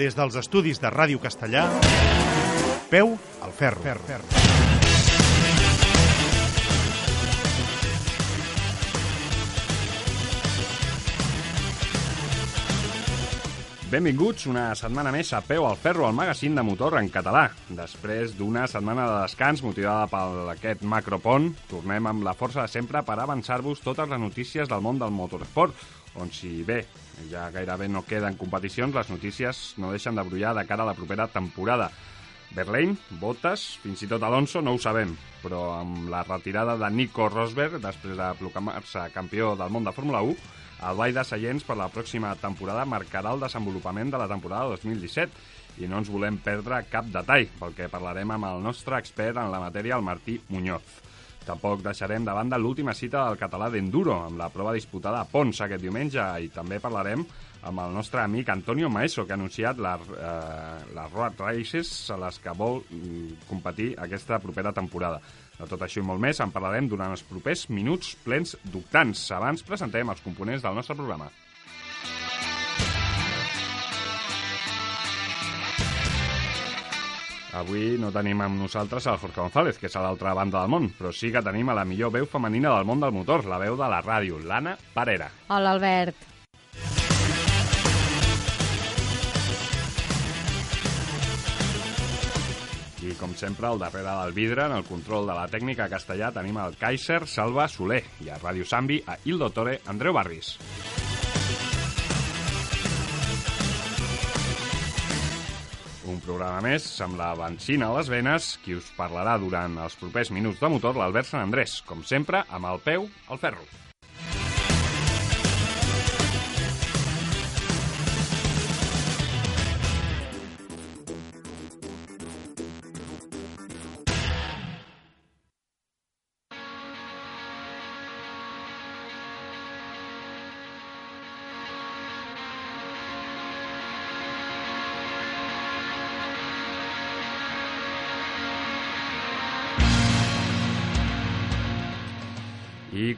Des dels estudis de Ràdio Castellà, peu al ferro. ferro. ferro. Benvinguts una setmana més a Peu al Ferro, al magazín de motor en català. Després d'una setmana de descans motivada per aquest macropont, tornem amb la força de sempre per avançar-vos totes les notícies del món del motorsport, on si bé ja gairebé no queden competicions, les notícies no deixen de brullar de cara a la propera temporada. Berlín, Bottas, fins i tot Alonso, no ho sabem, però amb la retirada de Nico Rosberg, després de proclamar-se campió del món de Fórmula 1, el ball de seients per la pròxima temporada marcarà el desenvolupament de la temporada 2017 i no ens volem perdre cap detall, pel que parlarem amb el nostre expert en la matèria, el Martí Muñoz. Tampoc deixarem de banda l'última cita del català d'Enduro, amb la prova disputada a Pons aquest diumenge, i també parlarem amb el nostre amic Antonio Maeso, que ha anunciat les, eh, les road races a les que vol mm, competir aquesta propera temporada. De tot això i molt més en parlarem durant els propers minuts plens d'octants. Abans presentem els components del nostre programa. Avui no tenim amb nosaltres el Jorge González, que és a l'altra banda del món, però sí que tenim a la millor veu femenina del món del motor, la veu de la ràdio, l'Anna Parera. Hola, Albert. I, com sempre, al darrere del vidre, en el control de la tècnica castellà, tenim el Kaiser Salva Soler i a Ràdio Sambi, a Il Dottore, Andreu Barris. Un programa més. Amb la benzina a les venes, qui us parlarà durant els propers minuts de motor, l'Albert Sant Andrés, com sempre, amb el peu al ferro.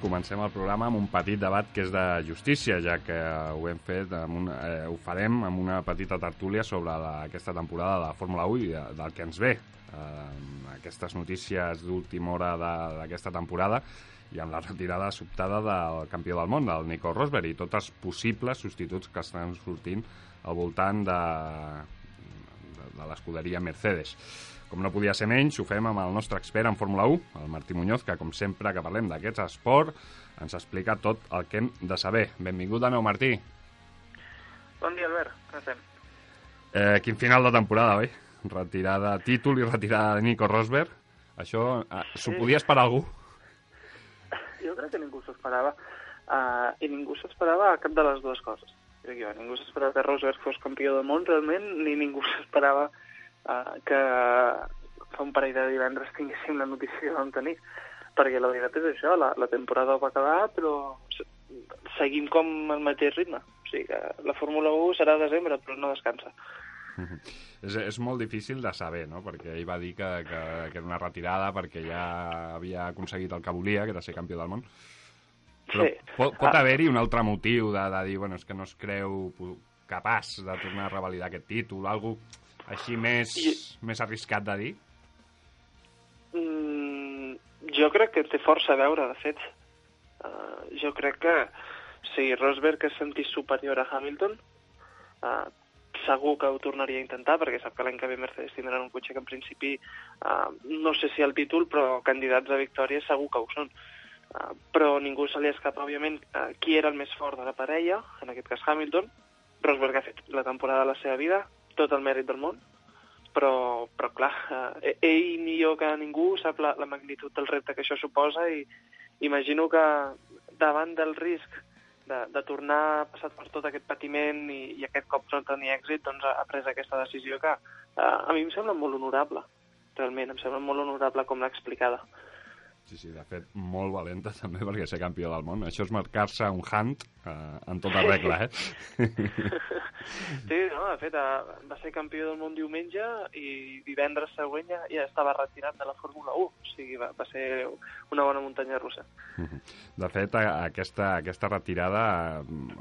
Comencem el programa amb un petit debat que és de justícia, ja que ho hem fet amb una, eh, ho farem amb una petita tertúlia sobre la, aquesta temporada de la Fórmula 1 i de, del que ens ve. Eh, aquestes notícies d'última hora d'aquesta temporada i amb la retirada sobtada del campió del món, del Nico Rosberg, i tots els possibles substituts que estan sortint al voltant de, de, de l'escuderia Mercedes. Com no podia ser menys, ho fem amb el nostre expert en Fórmula 1, el Martí Muñoz, que com sempre que parlem d'aquests esport ens explica tot el que hem de saber. Benvingut de nou, Martí. Bon dia, Albert. Com estem? Eh, quin final de temporada, oi? Retirada, títol i retirada de Nico Rosberg. Això eh, s'ho Sí. podia esperar algú? Jo crec que ningú s'ho esperava. Uh, I ningú s'esperava cap de les dues coses. Crec jo. Ningú s'esperava que Rosberg fos campió del món, realment, ni ningú s'esperava uh, que fa un parell de divendres tinguéssim la notícia que vam tenir. Perquè la veritat és això, la, la temporada va acabar, però se- seguim com al mateix ritme. O sigui que la Fórmula 1 serà a desembre, però no descansa. És, és molt difícil de saber, no? Perquè ell va dir que, que, que era una retirada perquè ja havia aconseguit el que volia, que era ser campió del món. Però Sí. pot, pot Ah. haver-hi un altre motiu de, de dir, bueno, és que no es creu capaç de tornar a revalidar aquest títol, algo així més, I- més arriscat de dir? Mm, jo crec que té força a veure, de fet. Uh, jo crec que si Rosberg es sentís superior a Hamilton, uh, segur que ho tornaria a intentar, perquè sap que l'any que ve Mercedes tindran un cotxe que en principi, uh, no sé si el títol, però candidats a victòria segur que ho són. Uh, però ningú se li escapa, òbviament, uh, qui era el més fort de la parella, en aquest cas Hamilton. Rosberg ha fet la temporada de la seva vida, tot el mèrit del món, però, però clar, eh, ell millor que ningú sap la, la magnitud del repte que això suposa i imagino que davant del risc de, de tornar passat per tot aquest patiment i, i aquest cop no tenir èxit, doncs ha, ha pres aquesta decisió que eh, a mi em sembla molt honorable, realment, em sembla molt honorable com l'ha explicada. Sí, sí, de fet, molt valenta també perquè ser campió del món. Això és marcar-se un hunt eh, en tota regla, eh? sí, no, de fet, eh, va ser campió del món diumenge i divendres següent ja, ja estava retirat de la Fórmula 1. O sigui, va, va ser una bona muntanya russa. De fet, aquesta, aquesta retirada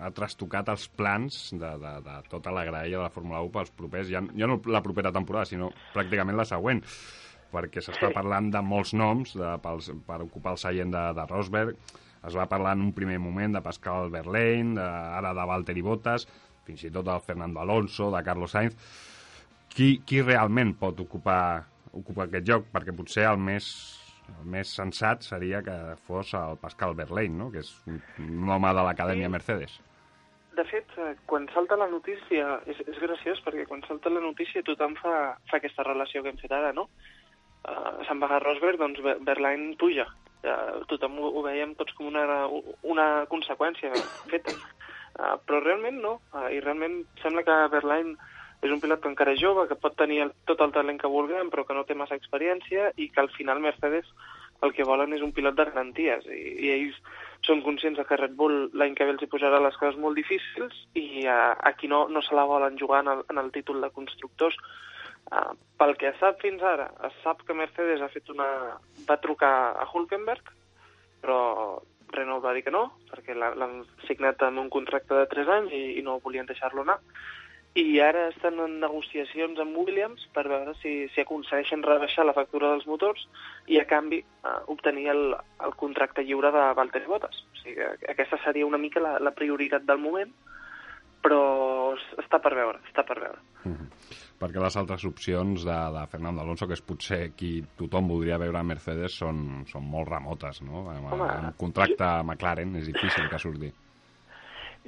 ha trastocat els plans de, de, de tota la graella de la Fórmula 1 pels propers, ja, ja no la propera temporada, sinó pràcticament la següent perquè s'està parlant de molts noms de, pels, per ocupar el seient de, de Rosberg. Es va parlar en un primer moment de Pascal Verlaine, de, ara de Valtteri Bottas, fins i tot del Fernando Alonso, de Carlos Sainz. Qui, qui realment pot ocupar, ocupar aquest lloc? Perquè potser el més, el més sensat seria que fos el Pascal Verlaine, no? que és un, home de l'acadèmia sí. Mercedes. De fet, eh, quan salta la notícia, és, és graciós perquè quan salta la notícia tothom fa, fa aquesta relació que hem fet ara, no? Se'n va a Rosberg, doncs Berlín puja. Uh, tothom ho, ho veiem tots com una, una conseqüència feta. Uh, però realment no, uh, i realment sembla que Berlín és un pilot que encara és jove, que pot tenir el, tot el talent que vulguem, però que no té massa experiència i que al final Mercedes el que volen és un pilot de garanties i, i ells són conscients que Red Bull l'any que ve els hi posarà les coses molt difícils i uh, aquí no, no se la volen jugar en el, en el títol de constructors Uh, pel que sap fins ara, es sap que Mercedes ha fet una... va trucar a Hulkenberg, però Renault va dir que no, perquè l'han signat amb un contracte de 3 anys i, i no volien deixar-lo anar. I ara estan en negociacions amb Williams per veure si, si aconsegueixen rebaixar la factura dels motors i, a canvi, uh, obtenir el, el contracte lliure de Valtteri Bottas. O sigui que aquesta seria una mica la, la prioritat del moment, però està per veure, està per veure. Mm -hmm perquè les altres opcions de, de Fernando Alonso, que és potser qui tothom voldria veure a Mercedes, són, són molt remotes, no? Amb, Home, amb contracte a McLaren és difícil que surti.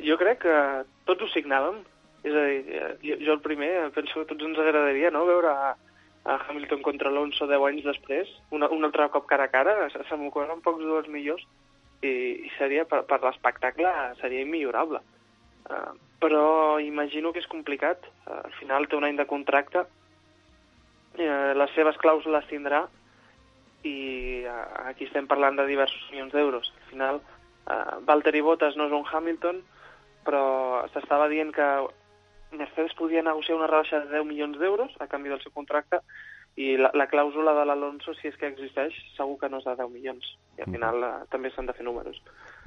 Jo crec que tots ho signàvem, és a dir, jo, jo el primer penso que tots ens agradaria no? veure a, a Hamilton contra Alonso 10 anys després, una, un altre cop cara a cara, se, se m'ocorren pocs duels millors, i, i seria, per, per l'espectacle, seria immillorable. Uh, però imagino que és complicat. Al final té un any de contracte, eh, les seves clàusules tindrà i eh, aquí estem parlant de diversos milions d'euros. Al final, eh, Valtteri Bottas no és un Hamilton, però s'estava dient que Mercedes podia negociar una rebaixa de 10 milions d'euros a canvi del seu contracte i la, la clàusula de l'Alonso, si és que existeix, segur que no és de 10 milions. I al final uh, també s'han de fer números.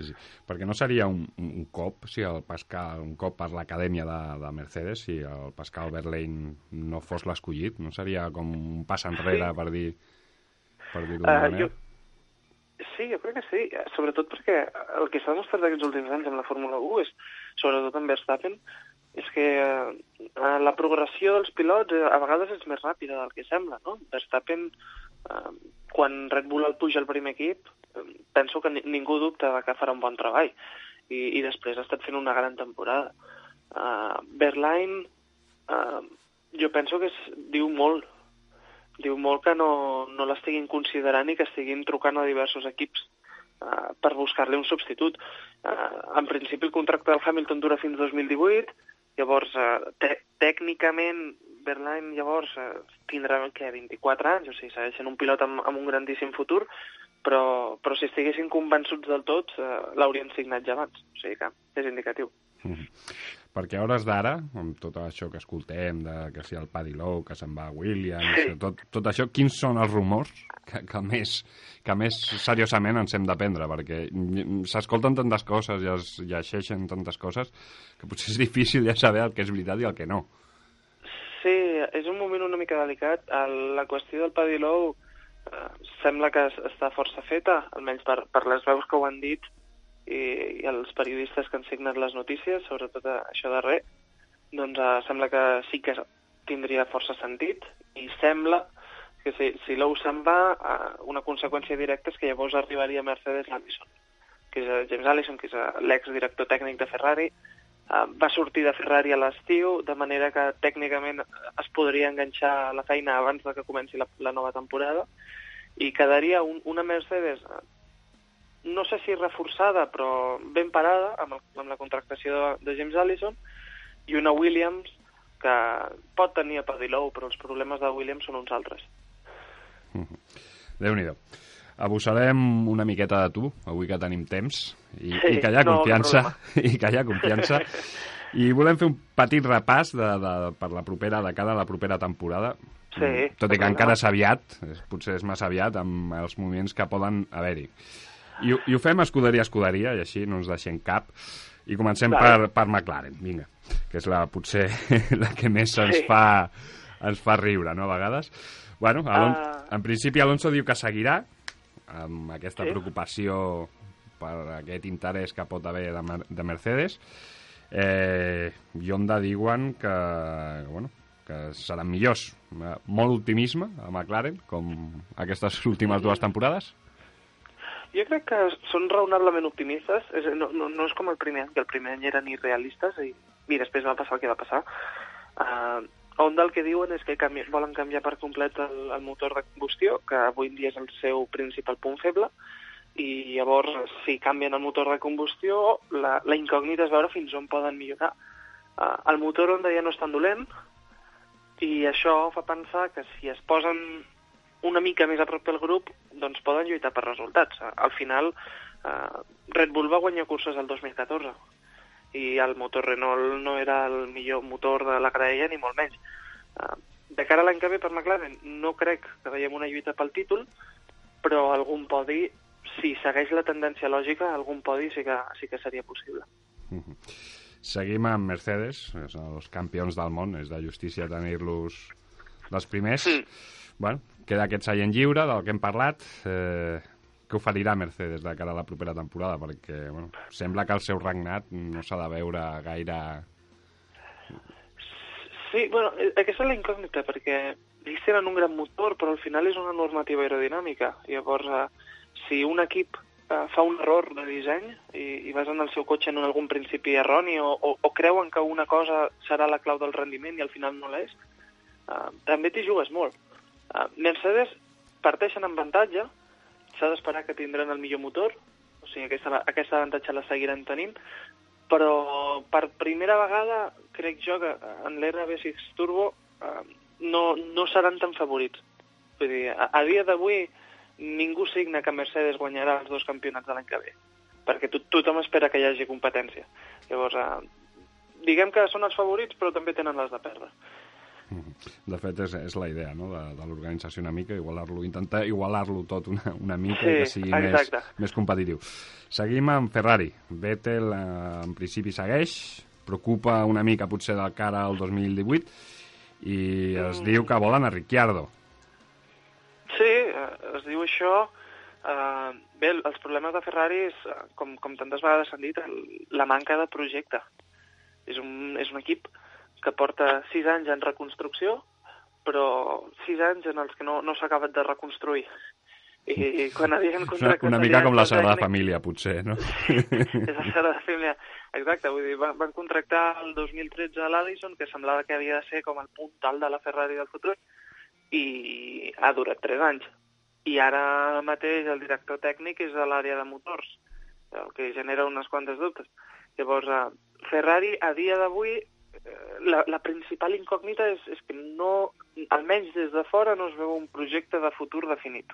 Sí, perquè no seria un, un cop, si el Pascal, un cop per l'acadèmia de, de Mercedes, si el Pascal Verlaine no fos l'escollit, no seria com un pas enrere sí. per dir per dir-ho uh, manera? Jo, sí, jo crec que sí, sobretot perquè el que s'ha demostrat aquests últims anys en la Fórmula 1 és, sobretot en Verstappen, és que eh, la progressió dels pilots eh, a vegades és més ràpida del que sembla, no? Verstappen, eh, quan Red Bull el puja al primer equip, eh, penso que ningú dubta que farà un bon treball. I, i després ha estat fent una gran temporada. Uh, Berline, uh, jo penso que es, diu molt. Diu molt que no, no l'estiguin considerant i que estiguin trucant a diversos equips uh, per buscar-li un substitut. Uh, en principi el contracte del Hamilton dura fins 2018, Llavors, eh, tècnicament, Berlín llavors eh, tindrà què, 24 anys, o sigui, segueix sent un pilot amb, amb un grandíssim futur, però, però si estiguessin convençuts del tot, eh, l'haurien signat ja abans. O sigui que és indicatiu. Mm -hmm. Perquè a hores d'ara, amb tot això que escoltem, de que si el Paddy Lowe, que se'n va a Williams, sí. tot, tot això, quins són els rumors que, que, més, que més seriosament ens hem d'aprendre? Perquè s'escolten tantes coses i es llegeixen tantes coses que potser és difícil ja saber el que és veritat i el que no. Sí, és un moment una mica delicat. La qüestió del Paddy Lowe eh, sembla que està força feta, almenys per, per les veus que ho han dit, i, i els periodistes que han signat les notícies, sobretot això darrer, doncs eh, sembla que sí que tindria força sentit i sembla que si, si l'ou se'n va, eh, una conseqüència directa és que llavors arribaria Mercedes Allison, que és eh, James Allison, que és eh, l'exdirector tècnic de Ferrari, eh, va sortir de Ferrari a l'estiu, de manera que tècnicament es podria enganxar a la feina abans de que comenci la, la nova temporada, i quedaria un, una Mercedes no sé si reforçada, però ben parada amb, el, amb la contractació de, de James Allison, i una Williams que pot tenir a Padilou, però els problemes de Williams són uns altres. Mm -hmm. Déu-n'hi-do. abusarem una miqueta de tu, avui que tenim temps, i, Sí, i que hi ha no, confiança, i que hi ha confiança. I volem fer un petit repàs de, de, per la propera, de cada la propera temporada. Sí, Tot i que encara és aviat, potser és massa aviat, amb els moviments que poden haver-hi. I, I ho fem escuderia a escuderia, i així no ens deixem cap. I comencem Vale. per, per McLaren, vinga, que és la, potser la que més ens, Sí. fa, ens fa riure, no, a vegades. Bueno, Alon Ah. en principi Alonso diu que seguirà amb aquesta Sí. preocupació per aquest interès que pot haver de, Mer- de Mercedes. Eh, I Honda diuen que, bueno, que seran millors. Eh, Molt optimisme a McLaren, com aquestes últimes dues temporades. Jo crec que són raonablement optimistes. És, no, no, no és com el primer any, que el primer any eren irrealistes i, i després va passar el que va passar. Uh, Honda el que diuen és que canvi, volen canviar per complet el, el motor de combustió, que avui en dia és el seu principal punt feble, i llavors, si canvien el motor de combustió, la, la incògnita és veure fins on poden millorar. Uh, el motor Honda ja no és tan dolent, i això fa pensar que si es posen una mica més a prop del grup, doncs poden lluitar per resultats. Al final, eh, Red Bull va guanyar curses el 2014 i el motor Renault no era el millor motor de la graella, ni molt menys. Eh, de cara a l'any que ve per McLaren, no crec que veiem una lluita pel títol, però algun podi, si segueix la tendència lògica, algun podi sí que, sí que seria possible. Seguim amb Mercedes, són els campions del món, és de justícia tenir-los dels primers. Mm. Bueno, queda aquest seient lliure del que hem parlat. Eh, què oferirà Mercedes de cara a la propera temporada? Perquè bueno, sembla que el seu regnat no s'ha de veure gaire... Sí, bueno, eh, aquesta és la incògnita, perquè ells tenen un gran motor, però al final és una normativa aerodinàmica. Llavors, eh, si un equip eh, fa un error de disseny i, i basen el seu cotxe en un, algun principi erroni o, o, o creuen que una cosa serà la clau del rendiment i al final no l'és, eh, també t'hi jugues molt. Eh, Mercedes parteixen en avantatge, s'ha d'esperar que tindran el millor motor, o sigui, aquesta, aquesta avantatge la seguiran tenint, però per primera vegada crec jo que en l'RB6 Turbo eh, no, no seran tan favorits. Vull dir, a, a dia d'avui ningú signa que Mercedes guanyarà els dos campionats de l'any que ve, perquè to tothom espera que hi hagi competència. Llavors, eh, diguem que són els favorits, però també tenen les de perdre. De fet, és, és la idea no? de, de l'organització una mica, igualar-lo, intentar igualar-lo tot una, una mica Sí, i que sigui més, exacte. més competitiu. Seguim amb Ferrari. Vettel, eh, en principi, segueix, preocupa una mica potser de cara al 2018 i es Mm. diu que volen a Ricciardo. Sí, eh, es diu això. Eh, bé, els problemes de Ferrari és, com, com tantes vegades s'han dit, la manca de projecte. És un, és un equip que porta sis anys en reconstrucció, però sis anys en els que no, no s'ha acabat de reconstruir. I quan havien contractat... una mica com la Sagrada tècnic- Família, potser, no? és la Sagrada Família. Exacte, vull dir, van, van contractar el 2013 a l'Addison, que semblava que havia de ser com el punt alt de la Ferrari del futur, i ha durat 3 anys. I ara mateix el director tècnic és a l'àrea de motors, el que genera unes quantes dubtes. Llavors, eh, Ferrari, a dia d'avui, la, la principal incògnita és, és que no, almenys des de fora, no es veu un projecte de futur definit.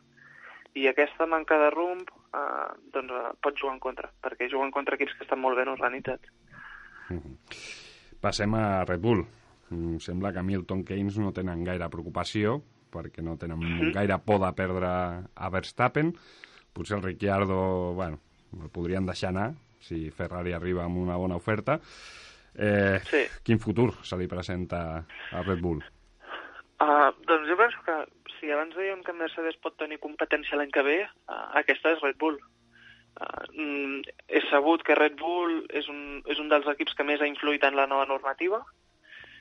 I aquesta manca de rumb eh, doncs, eh, pot jugar en contra, perquè juguen contra equips que estan molt ben organitzats. Passem a Red Bull. Mm, Sembla que Milton Keynes no tenen gaire preocupació perquè no tenen Mhm. gaire por de perdre a Verstappen. Potser el Ricciardo, bueno, el podrien deixar anar si Ferrari arriba amb una bona oferta. Eh, Sí. Quin futur se li presenta a Red Bull? Uh, doncs jo penso que si abans dèiem que Mercedes pot tenir competència l'any que ve, uh, aquesta és Red Bull. Uh, mm, és sabut que Red Bull és un, és un dels equips que més ha influït en la nova normativa.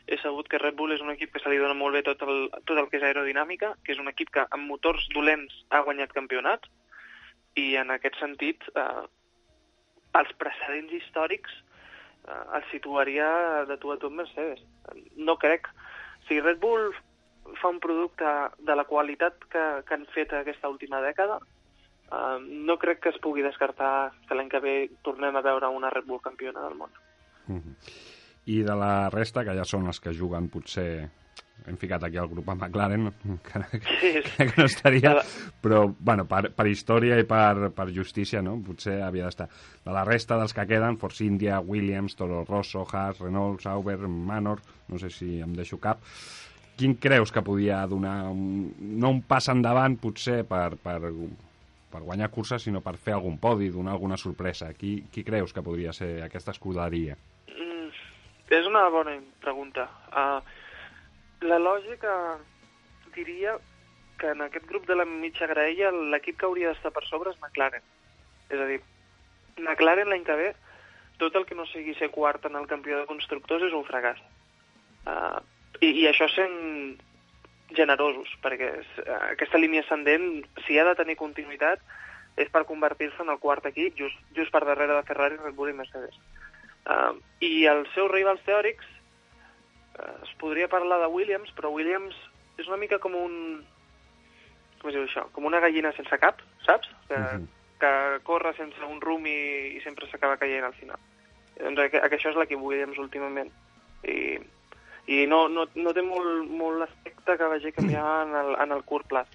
És sabut que Red Bull és un equip que se li dona molt bé tot el, tot el que és aerodinàmica, que és un equip que amb motors dolents ha guanyat campionats, i en aquest sentit, uh, els precedents històrics el situaria de tu a tu Mercedes. No crec... Si Red Bull fa un producte de la qualitat que, que han fet aquesta última dècada, uh, no crec que es pugui descartar que l'any que ve tornem a veure una Red Bull campiona del món. I de la resta, que ja són els que juguen potser hem ficat aquí el grup a McLaren, que, Sí, que no estaria, però bueno, per, per història i per, per justícia no? potser havia d'estar. De la resta dels que queden, Force India, Williams, Toro Rosso, Haas, Renault, Sauber, Manor, no sé si em deixo cap, quin creus que podia donar, un, no un pas endavant potser per, per, per guanyar curses, sinó per fer algun podi, donar alguna sorpresa? Qui, qui creus que podria ser aquesta escuderia? Mm, és una bona pregunta. Uh, la lògica diria que en aquest grup de la mitja graella l'equip que hauria d'estar per sobre és McLaren. És a dir, McLaren l'any que ve, tot el que no sigui ser quart en el campió de constructors és un fracàs. Uh, i, I això sent generosos, perquè és, uh, aquesta línia ascendent, si ha de tenir continuïtat, és per convertir-se en el quart equip, just, just per darrere de Ferrari, Red Bull i Mercedes. Uh, I els seus rivals teòrics, es podria parlar de Williams, però Williams és una mica com un... Com es diu això? Com una gallina sense cap, saps? Que, uh -huh. que corre sense un rum i, i sempre s'acaba caient al final. Doncs això és l'equip Williams últimament. I, i no, no, no té molt, molt l'aspecte que vagi canviar en el, en el curt plaç.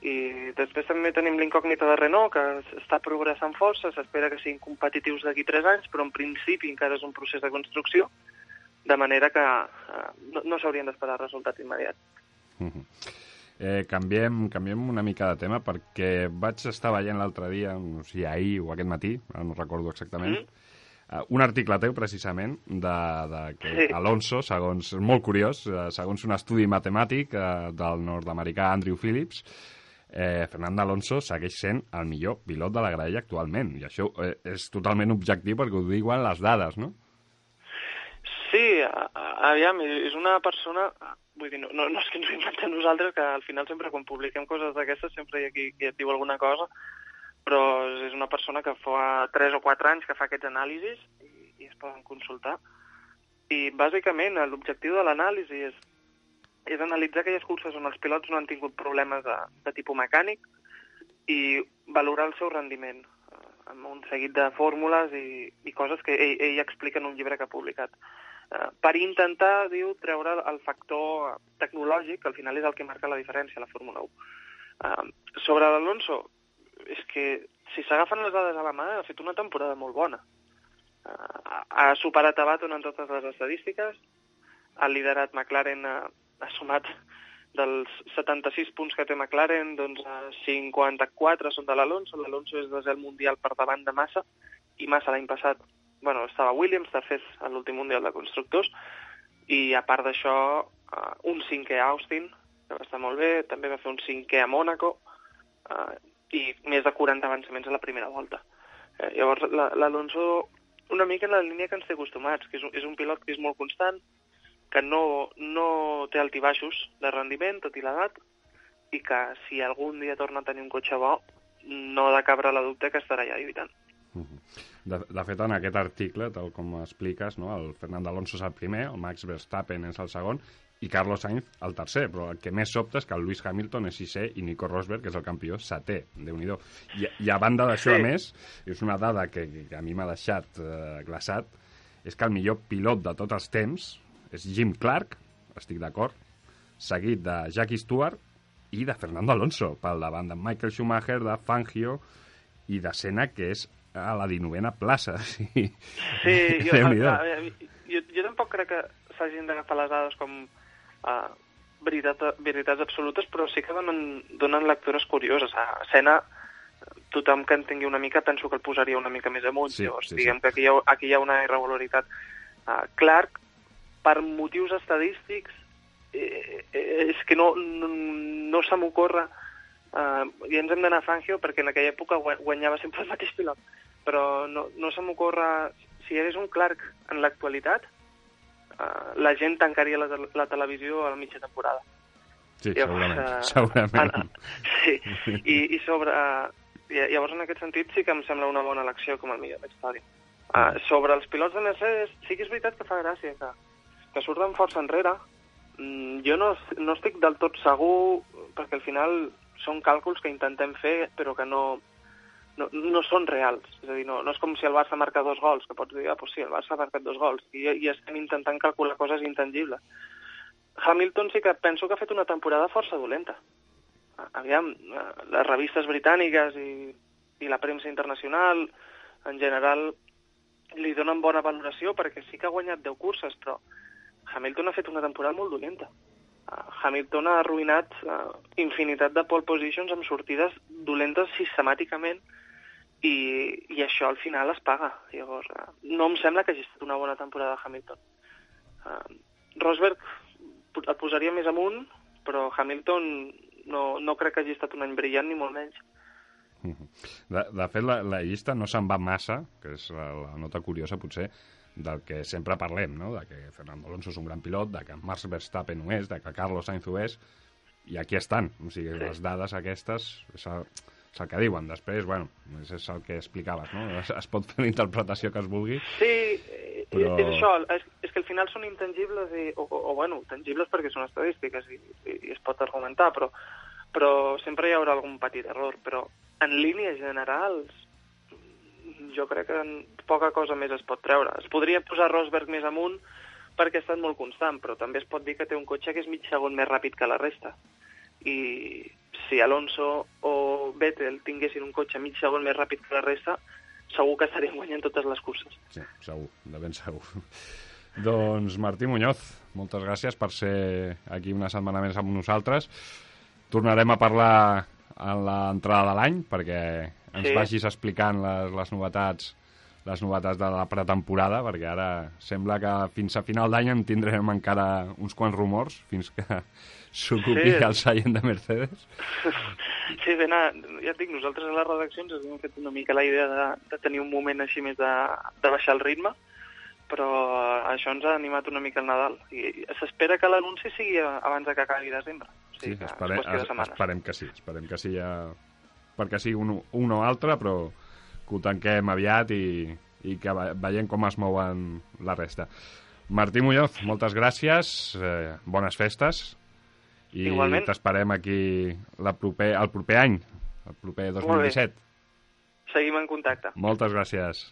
I després també tenim l'incògnita de Renault, que està progressant força, s'espera que siguin competitius d'aquí 3 anys, però en principi encara és un procés de construcció, de manera que eh, no, no s'haurien d'esperar resultats immediats. Uh -huh. Eh, canviem, canviem una mica de tema perquè vaig estar veient l'altre dia, no sé si ahir o aquest matí, no recordo exactament, mm -hmm. un article teu, precisament, de, de que sí. Alonso, segons, molt curiós, eh, segons un estudi matemàtic eh, del nord-americà Andrew Phillips, eh, Fernando Alonso segueix sent el millor pilot de la graella actualment. I això eh, és totalment objectiu perquè ho diuen les dades, no? Sí, aviam, és una persona... Vull dir, no, no, no és que ens ho inventem nosaltres, que al final sempre quan publiquem coses d'aquestes sempre hi ha qui, qui et diu alguna cosa, però és una persona que fa 3 o 4 anys que fa aquests anàlisis i, i es poden consultar. I bàsicament l'objectiu de l'anàlisi és, és analitzar aquelles curses on els pilots no han tingut problemes de, de tipus mecànic i valorar el seu rendiment amb un seguit de fórmules i, i coses que ell, ell explica en un llibre que ha publicat. Uh, per intentar, diu, treure el factor tecnològic, que al final és el que marca la diferència a la Fórmula 1. Uh, sobre l'Alonso, és que si s'agafen les dades a la mà, ha fet una temporada molt bona. Uh, ha superat a Baton en totes les estadístiques, ha liderat McLaren, ha, ha sumat dels 76 punts que té McLaren, doncs 54 són de l'Alonso, l'Alonso és desè mundial per davant de Massa, i Massa l'any passat bueno, estava Williams de fet a l'últim Mundial de Constructors. I a part d'això uh, un cinquè a Austin que va estar molt bé, també va fer un cinquè a Mònaco uh, i més de 40 avançaments a la primera volta. Eh, llavors l'Alonso una mica en la línia que ens té acostumats, que és un, és un pilot que és molt constant, que no, no té altibaixos de rendiment, tot i l'edat, i que si algun dia torna a tenir un cotxe bo, no ha de cabre la dubte que estarà allà lluitant. Uh -huh. De, de fet, en aquest article, tal com expliques, no, el Fernando Alonso és el primer, el Max Verstappen és el segon, i Carlos Sainz el tercer, però el que més sobta és que el Lewis Hamilton és sisè i Nico Rosberg, que és el campió, setè, déu nhi I, I a banda d'això, sí. a més, és una dada que, que a mi m'ha deixat eh, glaçat, és que el millor pilot de tots els temps és Jim Clark, estic d'acord, seguit de Jackie Stewart i de Fernando Alonso, pel davant de Michael Schumacher, de Fangio i de Senna, que és a la 19a plaça. Sí, sí jo, a, a, jo, jo tampoc crec que s'hagin d'agafar les dades com uh, veritat, veritats absolutes, però sí que donen, donen lectures curioses. A escena, tothom que en tingui una mica penso que el posaria una mica més amunt. Sí, Llavors, sí, diguem sí. que aquí hi, ha, aquí hi ha una irregularitat. Uh, Clark, per motius estadístics, eh, eh, és que no, no, no se m'ocorre uh, i ens hem d'anar a Fangio perquè en aquella època guanyava sempre el mateix pilot però no, no se m'ocorre... Si hagués un Clark en l'actualitat, uh, la gent tancaria la, la televisió a la mitja temporada. Sí, llavors, segurament. Uh, segurament. Uh, sí, I, i sobre... Uh, llavors, en aquest sentit, sí que em sembla una bona elecció com el millor d'història. Uh, sobre els pilots de Mercedes, sí que és veritat que fa gràcia que, que surten força enrere. Mm, jo no, no estic del tot segur, perquè al final són càlculs que intentem fer, però que no, no, no són reals. És a dir, no, no és com si el Barça marca dos gols, que pots dir, ah, pues sí, el Barça ha marcat dos gols, i, i estem intentant calcular coses intangibles. Hamilton sí que penso que ha fet una temporada força dolenta. Aviam, eh, les revistes britàniques i, i la premsa internacional, en general, li donen bona valoració perquè sí que ha guanyat 10 curses, però Hamilton ha fet una temporada molt dolenta. Uh, Hamilton ha arruïnat uh, infinitat de pole positions amb sortides dolentes sistemàticament i, i això al final es paga. Llavors, uh, no em sembla que hagi estat una bona temporada de Hamilton. Uh, Rosberg el posaria més amunt, però Hamilton no, no crec que hagi estat un any brillant, ni molt menys. De, de fet, la, la llista no se'n va massa, que és la, la nota curiosa, potser, del que sempre parlem, no? de que Fernando Alonso és un gran pilot, de que Max Verstappen ho és, de que Carlos Sainz ho és, i aquí estan. O sigui, sí. les dades aquestes és el, és el que diuen. Després, bueno, és, és el que explicaves, no? Es, es pot fer la interpretació que es vulgui. Sí, però... és això, és, és que al final són intangibles, i, o, o, o bueno, tangibles perquè són estadístiques i, i, i es pot argumentar, però, però sempre hi haurà algun petit error. Però en línies generals, jo crec que poca cosa més es pot treure. Es podria posar Rosberg més amunt perquè ha estat molt constant, però també es pot dir que té un cotxe que és mig segon més ràpid que la resta. I si Alonso o Vettel tinguessin un cotxe mig segon més ràpid que la resta, segur que estarien guanyant totes les curses. Sí, segur, de ben segur. doncs Martí Muñoz, moltes gràcies per ser aquí una setmana més amb nosaltres. Tornarem a parlar en l'entrada de l'any perquè ens sí. vagis explicant les, les novetats les novetats de la pretemporada, perquè ara sembla que fins a final d'any en tindrem encara uns quants rumors, fins que s'ocupi sí. el seient de Mercedes. Sí, ben, ja et dic, nosaltres a les redaccions ens hem fet una mica la idea de, de tenir un moment així més de, de baixar el ritme, però això ens ha animat una mica el Nadal. I s'espera que l'anunci sigui abans de que acabi desembre. O sigui, sí, espere, esperem que sí, esperem que sí ja perquè sigui un, un o altre, però que ho tanquem aviat i, i que veiem com es mouen la resta. Martí Muñoz, moltes gràcies, eh, bones festes i t'esperem aquí la proper, el proper any, el proper 2017. Seguim en contacte. Moltes gràcies.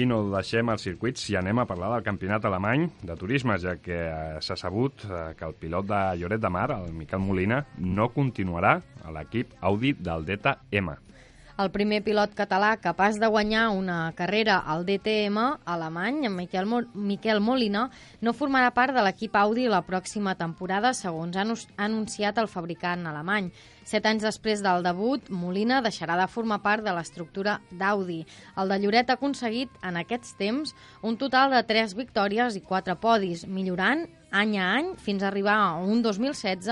I no deixem els circuits i anem a parlar del campionat alemany de turisme, ja que eh, s'ha sabut eh, que el pilot de Lloret de Mar, el Miquel Molina, no continuarà a l'equip Audi del DTM. El primer pilot català capaç de guanyar una carrera al DTM alemany, Miquel, Mo Miquel Molina, no formarà part de l'equip Audi la pròxima temporada, segons ha anunciat el fabricant alemany. Set anys després del debut, Molina deixarà de formar part de l'estructura d'Audi. El de Lloret ha aconseguit, en aquests temps, un total de 3 victòries i 4 podis, millorant any a any fins a arribar a un 2016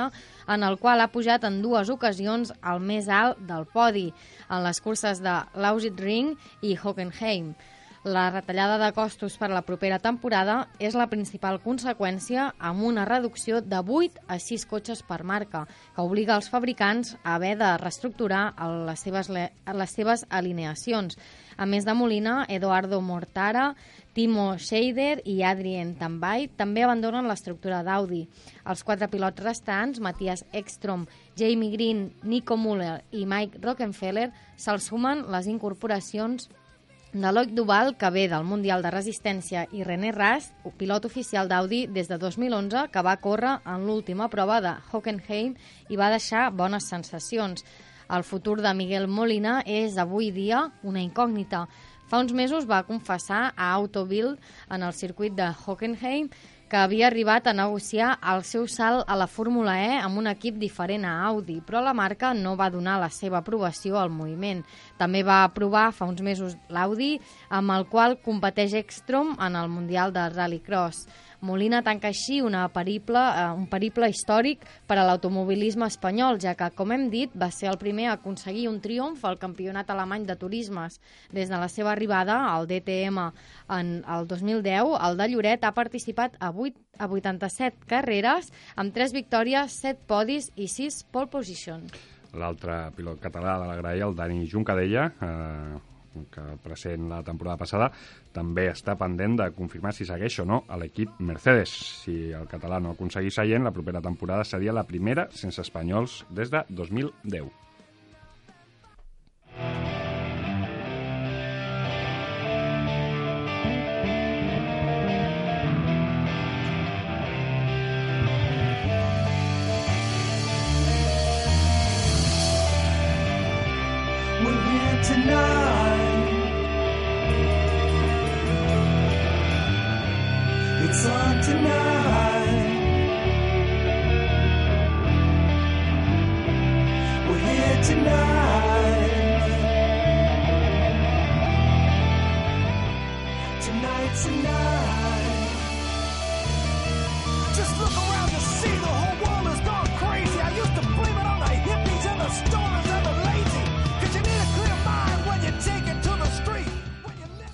en el qual ha pujat en dues ocasions al més alt del podi, en les curses de Lausit Ring i Hockenheim. La retallada de costos per a la propera temporada és la principal conseqüència amb una reducció de 8 a 6 cotxes per marca, que obliga els fabricants a haver de reestructurar les seves, les seves alineacions. A més de Molina, Eduardo Mortara, Timo Scheider i Adrien Tambay també abandonen l'estructura d'Audi. Els quatre pilots restants, Matthias Ekstrom, Jamie Green, Nico Müller i Mike Rockenfeller, se'ls sumen les incorporacions de Loic Duval, que ve del Mundial de Resistència, i René Rast, pilot oficial d'Audi des de 2011, que va córrer en l'última prova de Hockenheim i va deixar bones sensacions. El futur de Miguel Molina és avui dia una incògnita. Fa uns mesos va confessar a Autobild en el circuit de Hockenheim que havia arribat a negociar el seu salt a la Fórmula E amb un equip diferent a Audi, però la marca no va donar la seva aprovació al moviment. També va aprovar fa uns mesos l'Audi, amb el qual competeix Ekstrom en el Mundial de Rallycross. Molina tanca així una periple, eh, un periple històric per a l'automobilisme espanyol, ja que, com hem dit, va ser el primer a aconseguir un triomf al Campionat Alemany de Turismes. Des de la seva arribada al DTM en el 2010, el de Lloret ha participat a, 8, a 87 carreres, amb 3 victòries, 7 podis i 6 pole position. L'altre pilot català de la Graella, el Dani Juncadella, eh, que present la temporada passada, també està pendent de confirmar si segueix o no a l'equip Mercedes. Si el català no aconseguís seient, la propera temporada seria la primera sense espanyols des de 2010.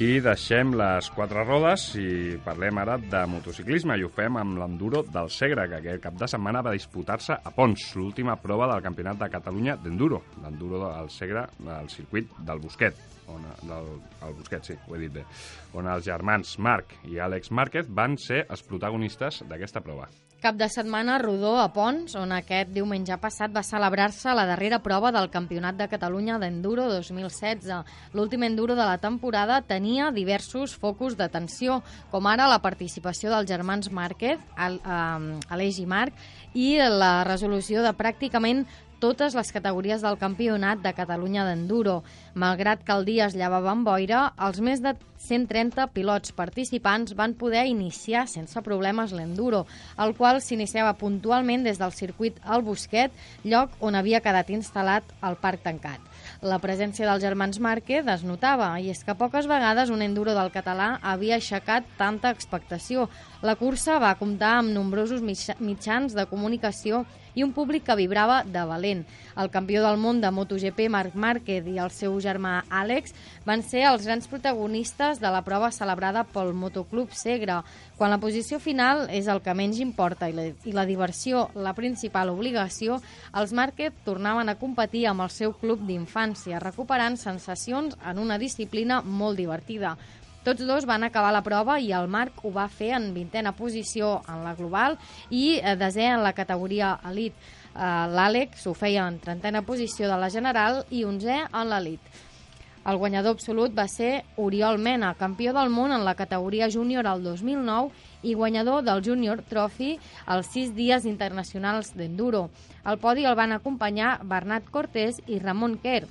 I deixem les quatre rodes i parlem ara de motociclisme i ho fem amb l'enduro del Segre, que aquest cap de setmana va disputar-se a Pons, l'última prova del Campionat de Catalunya d'enduro, l'enduro del Segre al circuit del Busquet, on, del, el Busquet, sí, ho he dit bé, on els germans Marc i Àlex Márquez van ser els protagonistes d'aquesta prova. Cap de setmana rodó a Pons, on aquest diumenge passat va celebrar-se la darrera prova del Campionat de Catalunya d'Enduro 2016. L'últim enduro de la temporada tenia diversos focus d'atenció, com ara la participació dels germans Márquez, eh, Aleix i Marc, i la resolució de pràcticament totes les categories del Campionat de Catalunya d'Enduro. Malgrat que el dia es llevava amb boira, els més de 130 pilots participants van poder iniciar sense problemes l'enduro, el qual s'iniciava puntualment des del circuit al Busquet, lloc on havia quedat instal·lat el parc tancat. La presència dels germans Márquez es notava, i és que poques vegades un enduro del català havia aixecat tanta expectació. La cursa va comptar amb nombrosos mitja- mitjans de comunicació i un públic que vibrava de valent. El campió del món de MotoGP, Marc Márquez, i el seu germà Àlex van ser els grans protagonistes de la prova celebrada pel Motoclub Segre. Quan la posició final és el que menys importa i la, i la diversió la principal obligació, els Márquez tornaven a competir amb el seu club d'infància, recuperant sensacions en una disciplina molt divertida. Tots dos van acabar la prova i el Marc ho va fer en vintena posició en la global i eh, desè en la categoria elit. Eh, L'Àlex ho feia en trentena posició de la general i onzè en l'elit. El guanyador absolut va ser Oriol Mena, campió del món en la categoria júnior al 2009 i guanyador del Junior Trophy als sis dies internacionals d'enduro. Al podi el van acompanyar Bernat Cortés i Ramon Quer,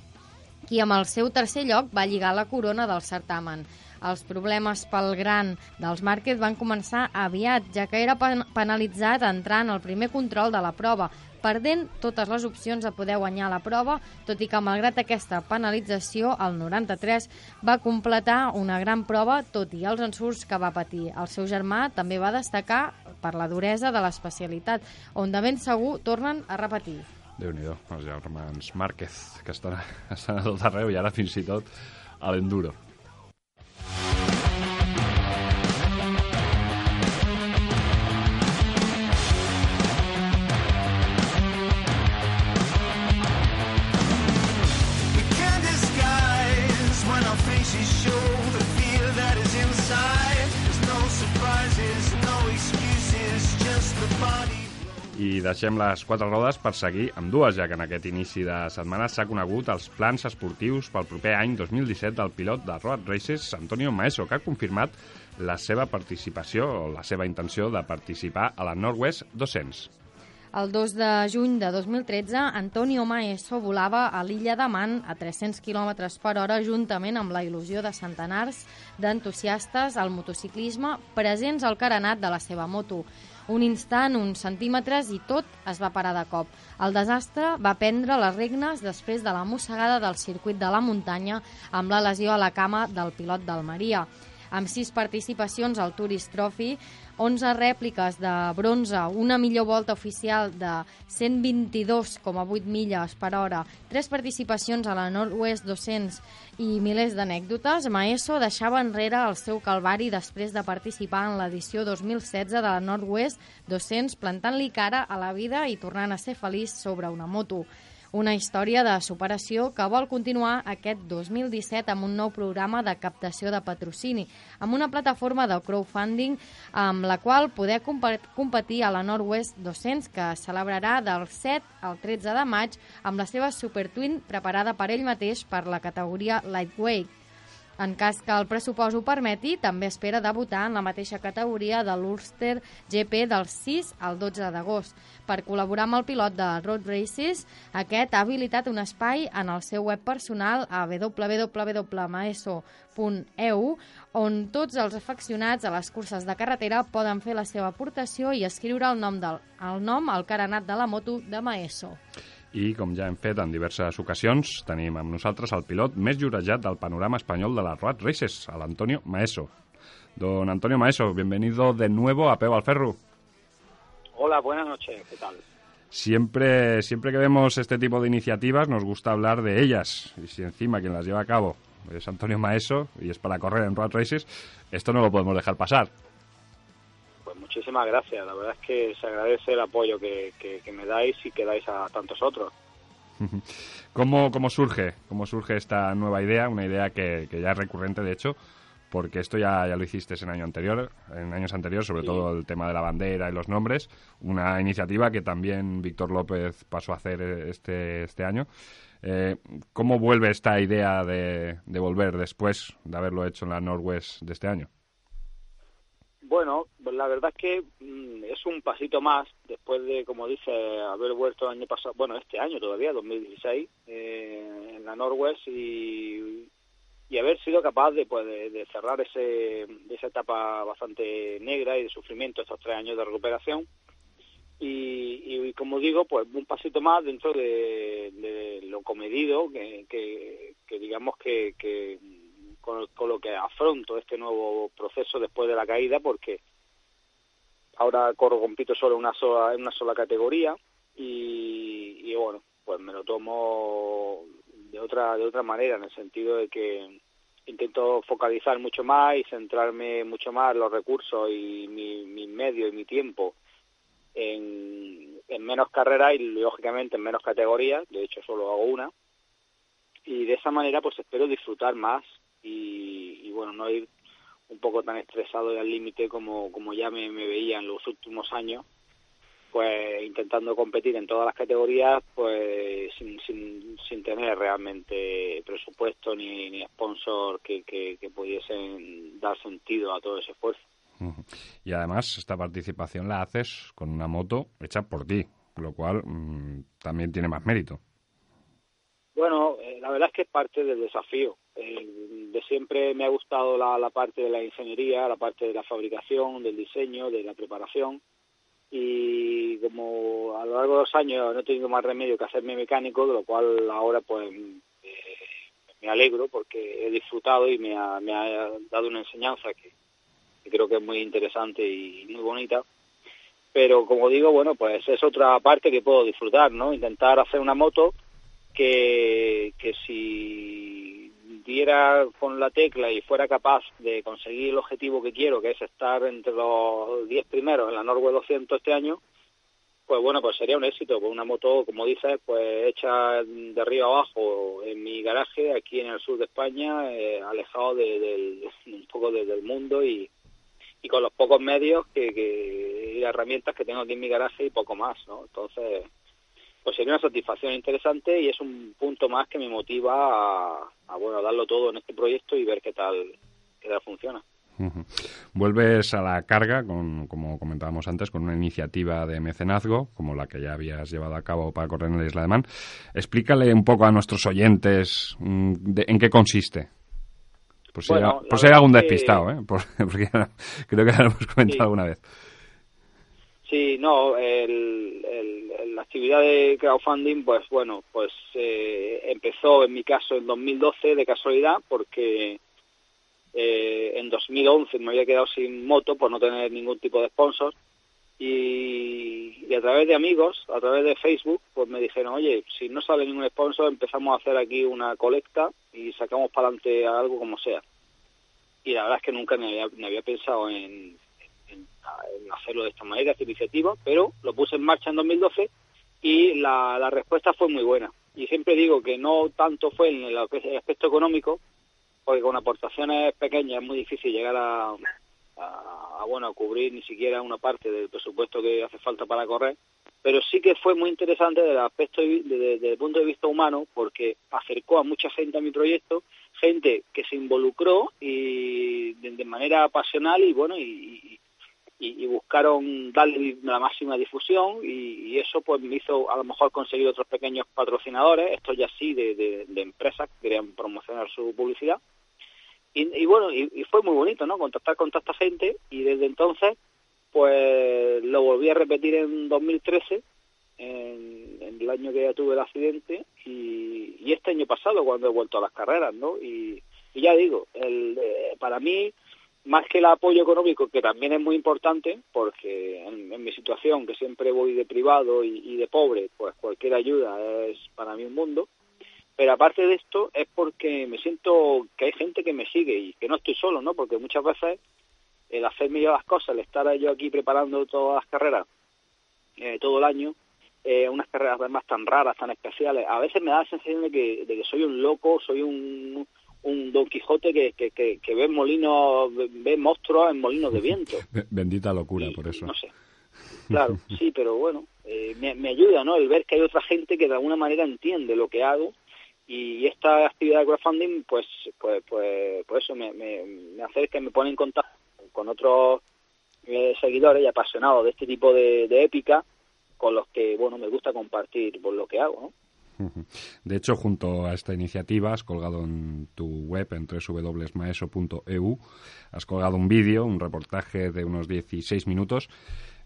qui amb el seu tercer lloc va lligar la corona del certamen. Els problemes pel gran dels Márquez van començar aviat, ja que era pen- penalitzat entrant al primer control de la prova, perdent totes les opcions de poder guanyar la prova, tot i que malgrat aquesta penalització, el 93 va completar una gran prova, tot i els ensurts que va patir. El seu germà també va destacar per la duresa de l'especialitat, on de ben segur tornen a repetir. Déu-n'hi-do, els germans Márquez, que estan, estan a tot arreu i ara fins i tot a l'enduro. Thank you. I deixem les quatre rodes per seguir amb dues, ja que en aquest inici de setmana s'ha conegut els plans esportius pel proper any 2017 del pilot de Road Races, Antonio Maeso, que ha confirmat la seva participació o la seva intenció de participar a la Northwest 200. El 2 de juny de 2013, Antonio Maeso volava a l'illa de Man a 300 km per hora juntament amb la il·lusió de centenars d'entusiastes al motociclisme presents al carenat de la seva moto. Un instant, uns centímetres i tot es va parar de cop. El desastre va prendre les regnes després de la mossegada del circuit de la muntanya amb la lesió a la cama del pilot d'Almeria amb sis participacions al Tourist Trophy, 11 rèpliques de bronze, una millor volta oficial de 122,8 milles per hora, tres participacions a la Northwest 200 i milers d'anècdotes, Maeso deixava enrere el seu calvari després de participar en l'edició 2016 de la Northwest 200, plantant-li cara a la vida i tornant a ser feliç sobre una moto. Una història de superació que vol continuar aquest 2017 amb un nou programa de captació de patrocini, amb una plataforma de crowdfunding amb la qual poder competir a la Northwest 200 que es celebrarà del 7 al 13 de maig amb la seva Super Twin preparada per ell mateix per la categoria Lightweight. En cas que el pressupost ho permeti, també espera debutar en la mateixa categoria de l'Ulster GP del 6 al 12 d'agost. Per col·laborar amb el pilot de Road Races, aquest ha habilitat un espai en el seu web personal a www.maeso.eu on tots els afeccionats a les curses de carretera poden fer la seva aportació i escriure el nom, del, el nom al carenat de la moto de Maeso. I, com ja hem fet en diverses ocasions, tenim amb nosaltres el pilot més llorejat del panorama espanyol de les Road Races, l'Antonio Maeso. Don Antonio Maeso, bienvenido de nuevo a Peu al Ferro. Hola, buenas noches, ¿qué tal? Siempre, siempre que vemos este tipo de iniciativas nos gusta hablar de ellas. Y si encima quien las lleva a cabo es Antonio Maeso y es para correr en Road Races, esto no lo podemos dejar pasar. Muchísimas gracias, la verdad es que se agradece el apoyo que, que, que me dais y que dais a tantos otros. ¿Cómo, cómo surge? ¿Cómo surge esta nueva idea? Una idea que, que ya es recurrente, de hecho, porque esto ya, ya lo hiciste en año anterior, en años anteriores, sobre Sí. todo el tema de la bandera y los nombres, una iniciativa que también Víctor López pasó a hacer eh, este, este año. Eh, ¿Cómo vuelve esta idea de, de volver después de haberlo hecho en la Northwest de este año? Bueno, la verdad es que mm, es un pasito más después de, como dice, haber vuelto el año pasado, bueno, este año todavía, 2016, eh, en la Northwest y, y haber sido capaz de, pues, de, de cerrar ese, esa etapa bastante negra y de sufrimiento estos tres años de recuperación. Y, y como digo, pues un pasito más dentro de, de lo comedido que, que, que digamos que, que con, lo que afronto este nuevo proceso después de la caída, porque ahora corro, compito solo una sola, en una sola categoría y, bueno, pues me lo tomo de otra, de otra manera, en el sentido de que intento focalizar mucho más y centrarme mucho más los recursos y mi, mis medios y mi tiempo en menos carreras y lógicamente en menos categorías, de hecho solo hago una, y de esa manera pues espero disfrutar más y, y bueno, no ir un poco tan estresado y al límite como, como ya me, me veía en los últimos años, pues intentando competir en todas las categorías, pues sin, sin, sin tener realmente presupuesto ni, ni sponsor que, que, que pudiesen dar sentido a todo ese esfuerzo. Y además, esta participación la haces con una moto hecha por ti, lo cual mm, también tiene más mérito. Bueno, eh, la verdad es que es parte del desafío. Eh, de siempre me ha gustado la, la parte de la ingeniería, la parte de la fabricación, del diseño, de la preparación. Y como a lo largo de los años no he tenido más remedio que hacerme mecánico, de lo cual ahora pues eh, me alegro porque he disfrutado y me ha, me ha dado una enseñanza que, que creo que es muy interesante y muy bonita. Pero como digo, bueno, pues es otra parte que puedo disfrutar, ¿no? Intentar hacer una moto que, que si diera con la tecla y fuera capaz de conseguir el objetivo que quiero, que es estar entre los 10 primeros en la Norway 200 este año, pues bueno, pues sería un éxito, con una moto, como dices, pues hecha de arriba abajo en mi garaje, aquí en el sur de España, eh, alejado de, del- un poco de- del mundo y, y con los pocos medios que, que, y herramientas que tengo aquí en mi garaje y poco más, ¿no? Entonces, pues sería una satisfacción interesante y es un punto más que me motiva a, a, bueno a darlo todo en este proyecto y ver qué tal qué tal funciona. Vuelves a la carga, con, como comentábamos antes, con una iniciativa de mecenazgo, como la que ya habías llevado a cabo para correr en la Isla de Man. Explícale un poco a nuestros oyentes mm, de- en qué consiste. Por si, Bueno, hay, por si hay algún que- despistado, ¿eh? Por- porque creo que ya lo hemos comentado Sí. alguna vez. Sí, no, el, la actividad de crowdfunding, pues bueno, pues eh, empezó en mi caso en 2012 de casualidad porque eh, en 2011 me había quedado sin moto por no tener ningún tipo de sponsor y, y a través de amigos, a través de Facebook, pues me dijeron, oye, si no sale ningún sponsor empezamos a hacer aquí una colecta y sacamos para adelante algo como sea. Y la verdad es que nunca me había pensado en, en, hacerlo de esta manera, esta iniciativa, pero lo puse en marcha en 2012 y la, la respuesta fue muy buena. y siempre digo que no tanto fue en el, aspecto económico, porque con aportaciones pequeñas es muy difícil llegar a, a, bueno a cubrir ni siquiera una parte del presupuesto que hace falta para correr pero sí que fue muy interesante desde el aspecto de, de, desde el punto de vista humano porque acercó a mucha gente a mi proyecto gente que se involucró y de, de manera pasional y bueno y, y, y, buscaron darle la máxima difusión y, eso pues me hizo a lo mejor conseguir otros pequeños patrocinadores esto ya sí de, de, empresas que querían promocionar su publicidad y, y bueno, y, fue muy bonito, ¿no? Contactar con tanta gente y desde entonces, pues lo volví a repetir en 2013, en, en el año que ya tuve el accidente, y, este año pasado cuando he vuelto a las carreras, ¿no? Y, y ya digo, el, eh, para mí, más que el apoyo económico, que también es muy importante, porque en, en mi situación, que siempre voy de privado y, de pobre, pues cualquier ayuda es para mí un mundo, pero aparte de esto es porque me siento que hay gente que me sigue y que no estoy solo, ¿no? Porque muchas veces el hacerme yo las cosas, el estar yo aquí preparando todas las carreras eh, todo el año, eh, unas carreras además tan raras, tan especiales, a veces me da la sensación de que, de que soy un loco, soy un, un Don Quijote que, que, que, que ve molinos, ve monstruos en molinos de viento. Bendita locura, y, por eso. No sé. Claro, sí, pero bueno, eh, me, me ayuda, ¿no? El ver que hay otra gente que de alguna manera entiende lo que hago y esta actividad de crowdfunding pues pues pues, pues eso me, me, me acerca y me pone en contacto con otros eh, seguidores y apasionados de este tipo de, de, épica con los que bueno me gusta compartir por lo que hago ¿no? De hecho, junto a esta iniciativa, has colgado en tu web, en www.maeso.eu, has colgado un vídeo, un reportaje de unos 16 minutos.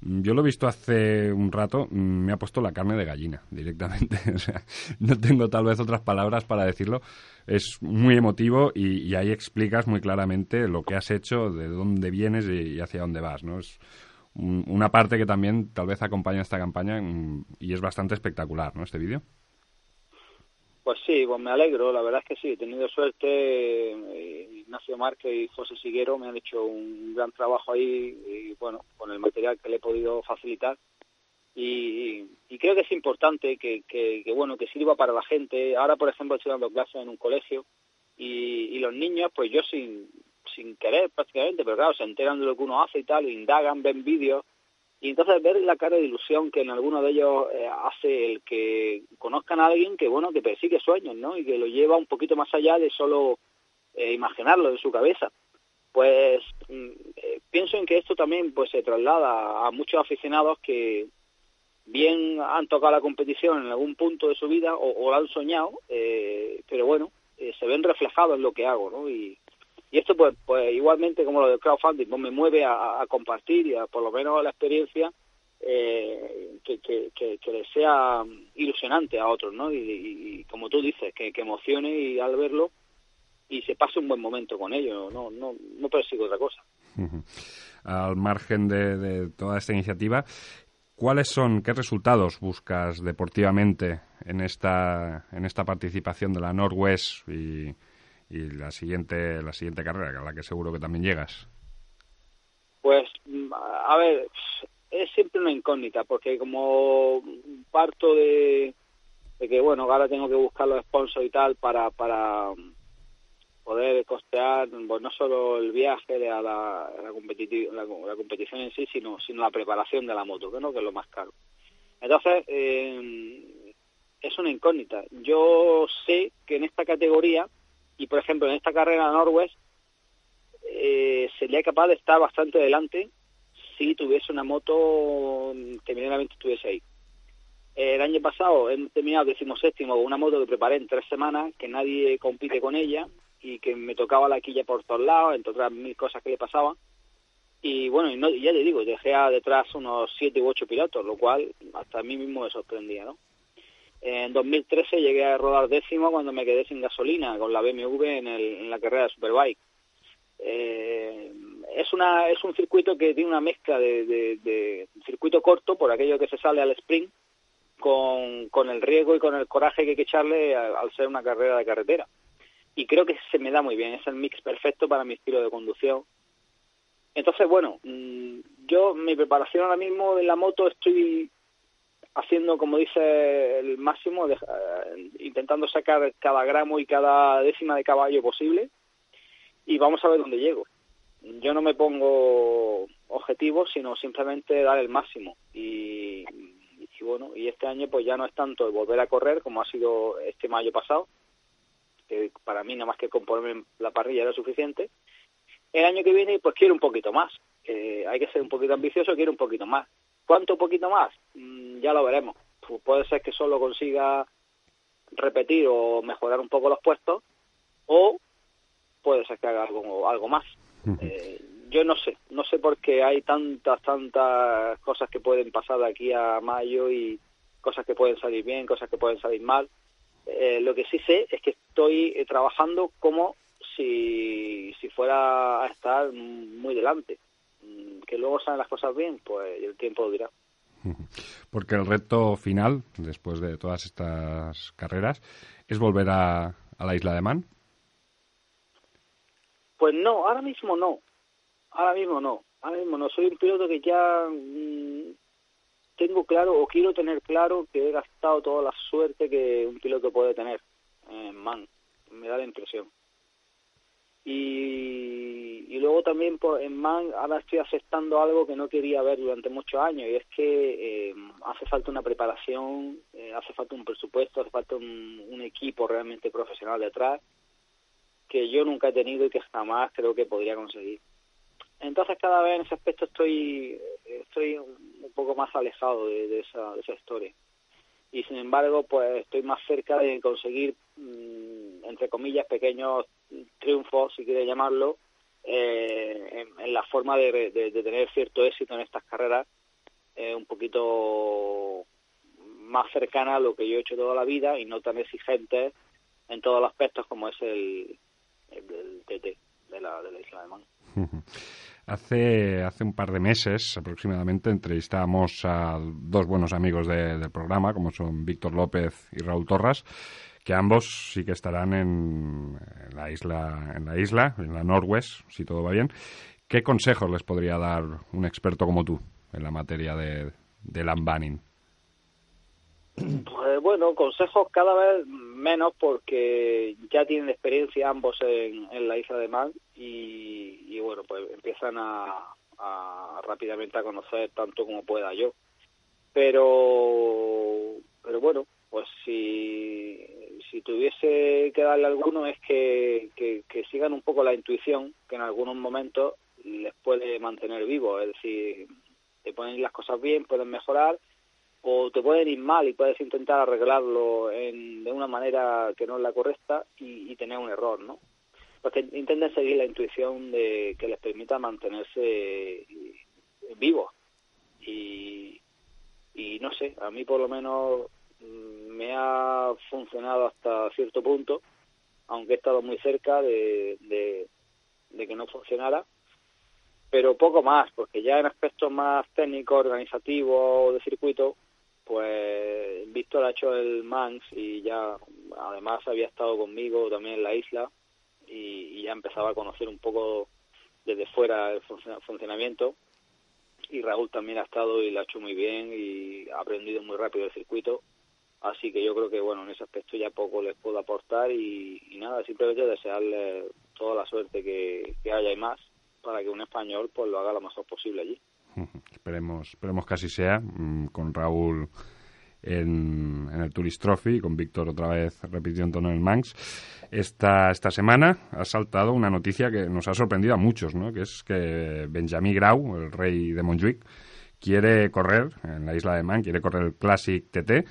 Yo lo he visto hace un rato, me ha puesto la carne de gallina directamente. o sea, no tengo tal vez otras palabras para decirlo. Es muy emotivo y, y, ahí explicas muy claramente lo que has hecho, de dónde vienes y, hacia dónde vas. ¿no? Es un, una parte que también tal vez acompaña esta campaña y es bastante espectacular, ¿no? Este vídeo. Pues sí, pues me alegro, la verdad es que sí, he tenido suerte, eh, Ignacio Márquez y José Siguero me han hecho un gran trabajo ahí, y bueno, con el material que le he podido facilitar. Y, y creo que es importante que, bueno, que sirva para la gente. Ahora, por ejemplo, estoy dando clases en un colegio y, y los niños, pues yo sin, sin querer prácticamente, pero claro, se enteran de lo que uno hace y tal, indagan, ven vídeos, y entonces ver la cara de ilusión que en alguno de ellos eh, hace el que conozcan a alguien que bueno que persigue sueños no y que lo lleva un poquito más allá de solo eh, imaginarlo en su cabeza. Pues eh, pienso en que esto también pues se traslada a muchos aficionados que bien han tocado la competición en algún punto de su vida o, o la han soñado pero bueno se ven reflejados en lo que hago no y y esto pues pues igualmente como lo del crowdfunding pues me mueve a, a compartir y a por lo menos la experiencia eh, que, que, que, que, sea ilusionante a otros no y, como tú dices que, que, emocione y al verlo y se pase un buen momento con ellos no no no persigo otra cosa. Al margen de, de toda esta iniciativa ¿Cuáles son, qué resultados buscas deportivamente en esta, en esta participación de la Northwest y, y la siguiente la siguiente carrera a la que seguro que también llegas. Pues a ver es siempre una incógnita porque como parto de, de que bueno ahora tengo que buscar los sponsors y tal para para poder costear pues, no solo el viaje a la, la, la, la, competición en sí sino sino la preparación de la moto que no que es lo más caro. Entonces eh, es una incógnita. Yo sé que en esta categoría y por ejemplo en esta carrera Norwest eh, sería capaz de estar bastante adelante si tuviese una moto que medianamente estuviese ahí. El año pasado he terminado decimoséptimo con una moto que preparé en tres semanas, que nadie compite con ella y que me tocaba la quilla por todos lados, entre otras mil cosas que le pasaban. Y bueno, y no, ya le digo, dejé detrás unos siete u ocho pilotos, lo cual hasta a mí mismo me sorprendía, ¿no? En 2013 llegué a rodar décimo cuando me quedé sin gasolina con la BMW en, el, en la carrera de Superbike. Eh, es una es un circuito que tiene una mezcla de, de, de, circuito corto por aquello que se sale al sprint con, con el riesgo y con el coraje que hay que echarle al, ser una carrera de carretera y creo que se me da muy bien es el mix perfecto para mi estilo de conducción entonces bueno mm, yo mi preparación ahora mismo en la moto estoy haciendo, como dice, el máximo, de- eh, intentando sacar cada gramo y cada décima de caballo posible y vamos a ver dónde llego. Yo no me pongo objetivos, sino simplemente dar el máximo. Y, bueno, y este año pues ya no es tanto el volver a correr como ha sido este mayo pasado, que para mí nada más que componerme la parrilla era suficiente. El año que viene pues quiero un poquito más. Eh, hay que ser un poquito ambicioso, quiero un poquito más. ¿Cuánto poquito más? Mm, ya lo veremos. Pu- puede ser que solo consiga repetir o mejorar un poco los puestos o puede ser que haga algo, algo más. Eh, yo no sé, no sé por qué hay tantas, tantas cosas que pueden pasar de aquí a mayo y cosas que pueden salir bien, cosas que pueden salir mal. Eh, lo que sí sé es que estoy eh, trabajando como si, si fuera a estar muy delante. Mm, Que luego salen las cosas bien, pues el tiempo lo dirá. Porque el reto final, después de todas estas carreras, es volver a, a la isla de Man. Pues no, ahora mismo no. Ahora mismo no. Ahora mismo no. Soy un piloto que ya mm, tengo claro o quiero tener claro que he gastado toda la suerte que un piloto puede tener en Man. Me da la impresión. Y, y luego también por, en Man ahora estoy aceptando algo que no quería ver durante muchos años y es que eh, hace falta una preparación, eh, hace falta un presupuesto, hace falta un, equipo realmente profesional detrás que yo nunca he tenido y que jamás creo que podría conseguir. Entonces cada vez en ese aspecto estoy estoy un un poco más alejado de, de esa, de esa historia. Y sin embargo, pues estoy más cerca de conseguir, mm, entre comillas, pequeños triunfos, si quiere llamarlo, eh, en, en la forma de, tener cierto éxito en estas carreras, eh, un poquito más cercana a lo que yo he hecho toda la vida y no tan exigente en todos los aspectos como es el, el, TT de la, de la isla de Man. Hace, hace un par de meses aproximadamente entrevistábamos a dos buenos amigos de- del programa, como son Víctor López y Raúl Torras, que ambos sí que estarán en, la isla, en la isla, en la Norwest, si todo va bien. ¿Qué consejos les podría dar un experto como tú en la materia de, del unbanning? Pues bueno, consejos cada vez menos porque ya tienen experiencia ambos en, la isla de Man y, y bueno, pues empiezan a, a rápidamente a conocer tanto como pueda yo. Pero, pero bueno, pues si, si tuviese que darle alguno es que, que, que sigan un poco la intuición que en algunos momentos les puede mantener vivos, es decir, te pueden ir las cosas bien, pueden mejorar o te pueden ir mal y puedes intentar arreglarlo en, de una manera que no es la correcta y, tener un error, ¿no? Porque intenten seguir la intuición de que les permita mantenerse vivos y, y no sé, a mí por lo menos me ha funcionado hasta cierto punto, aunque he estado muy cerca de, de, que no funcionara, pero poco más, porque ya en aspectos más técnicos, organizativos, de circuito, pues Víctor ha hecho el Manx y ya además había estado conmigo también en la isla y, y ya empezaba a conocer un poco desde fuera el func- funcionamiento. Y Raúl también ha estado y lo ha hecho muy bien y ha aprendido muy rápido el circuito así que yo creo que bueno en ese aspecto ya poco les puedo aportar y, y nada simplemente desearles toda la suerte que, que haya y más para que un español pues lo haga lo mejor posible allí Esperemos, esperemos que así sea, mm, con Raúl en, en el Tourist Trophy y con Víctor otra vez repitiendo en el Manx. Esta, esta semana ha saltado una noticia que nos ha sorprendido a muchos, ¿no? que es que Benjamín Grau, el rey de Montjuic, quiere correr en la isla de Man, quiere correr el Classic TT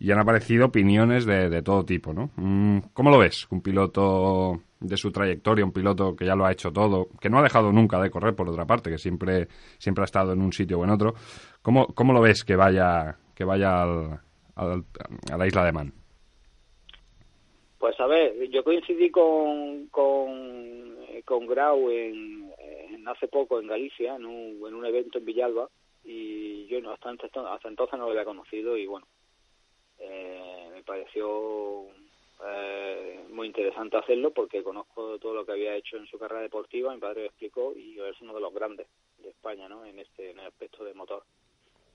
y han aparecido opiniones de, de todo tipo. ¿no? Mm, ¿Cómo lo ves? Un piloto de su trayectoria, un piloto que ya lo ha hecho todo, que no ha dejado nunca de correr, por otra parte, que siempre, siempre ha estado en un sitio o en otro. ¿Cómo, cómo lo ves que vaya, que vaya al- a la isla de Man? Pues a ver, yo coincidí con, con, con Grau en, en hace poco en Galicia, en un, en un evento en Villalba, y yo no, hasta, hasta entonces no lo había conocido y bueno, eh, me pareció eh, muy interesante hacerlo porque conozco todo lo que había hecho en su carrera deportiva, mi padre lo explicó y es uno de los grandes de España ¿no? en este en el aspecto de motor.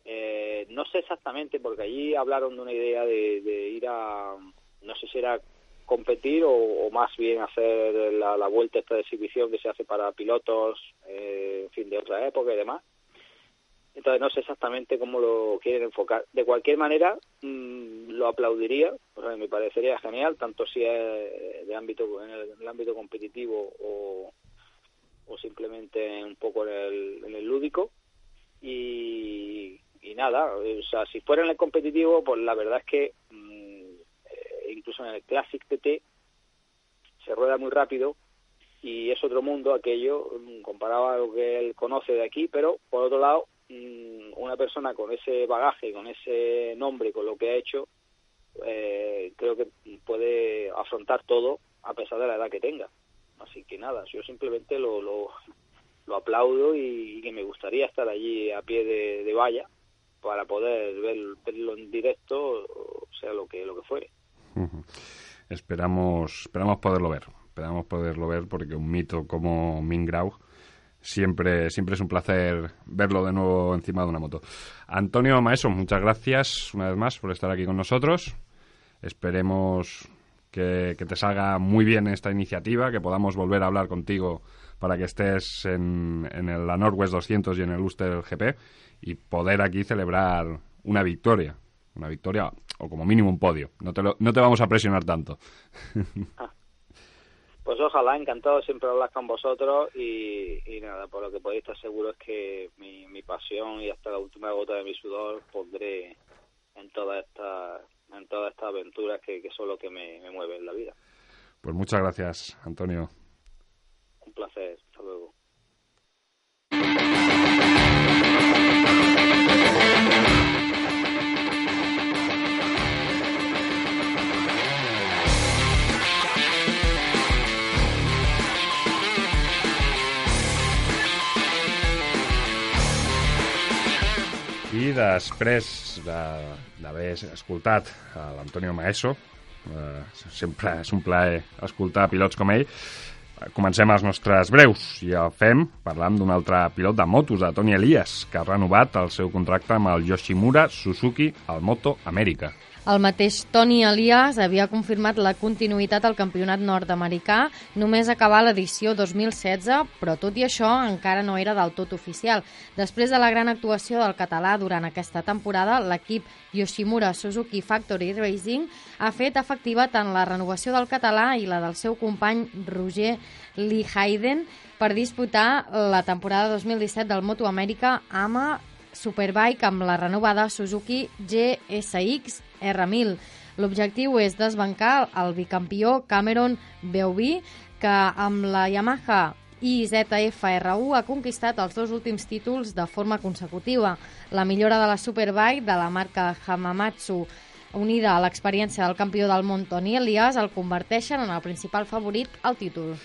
Eh, no sé exactamente, porque allí hablaron de una idea de, ir a, no sé si era competir o, o más bien hacer la, vuelta esta de exhibición que se hace para pilotos, eh, en fin, de otra época y demás. Entonces no sé exactamente cómo lo quieren enfocar. De cualquier manera, mm, lo aplaudiría, o sea, me parecería genial, tanto si es de ámbito en el, ámbito competitivo o, o simplemente un poco en el, en el lúdico. Y, y nada, o sea, si fuera en el competitivo, pues la verdad es que mm, eh, incluso en el Classic TT se rueda muy rápido y es otro mundo aquello mm, comparado a lo que él conoce de aquí, pero por otro lado, mm, una persona con ese bagaje, con ese nombre, con lo que ha hecho, eh, creo que puede afrontar todo a pesar de la edad que tenga. Así que nada, yo simplemente lo, lo, lo aplaudo y, que me gustaría estar allí a pie de, valla para poder ver, verlo en directo, o sea lo que lo que fuere. Esperamos, esperamos poderlo ver. Esperamos poderlo ver porque un mito como Mingrau siempre, siempre es un placer verlo de nuevo encima de una moto. Antonio Maeso, muchas gracias una vez más por estar aquí con nosotros. Esperemos que, te salga muy bien esta iniciativa, que podamos volver a hablar contigo para que estés en, en el, la Northwest 200 y en el Ulster GP y poder aquí celebrar una victoria. Una victoria o como mínimo un podio. No te, lo- no te vamos a presionar tanto. Pues ojalá, encantado siempre hablar con vosotros y, y nada, por lo que podéis estar seguros es que mi, mi pasión y hasta la última gota de mi sudor pondré en toda esta en todas estas aventuras que, que son lo que me, me mueve en la vida. Pues muchas gracias, Antonio. Un placer, hasta luego. I després de- d'haver escoltat a l'Antonio Maeso, eh, sempre és un plaer escoltar pilots com ell, comencem els nostres breus i el fem parlant d'un altre pilot de motos, de Toni Elias, que ha renovat el seu contracte amb el Yoshimura Suzuki al Moto Amèrica. El mateix Toni Elias havia confirmat la continuïtat al campionat nord-americà només acabar l'edició 2016, però tot i això encara no era del tot oficial. Després de la gran actuació del català durant aquesta temporada, l'equip Yoshimura Suzuki Factory Racing ha fet efectiva tant la renovació del català i la del seu company Roger Lee Hayden per disputar la temporada 2017 del Moto Amèrica AMA Superbike amb la renovada Suzuki GSX R1000. L'objectiu és desbancar el bicampió Cameron Beauvy, que amb la Yamaha IZF-R1 ha conquistat els dos últims títols de forma consecutiva. La millora de la Superbike de la marca Hamamatsu unida a l'experiència del campió del món Toni Elias el converteixen en el principal favorit al títol.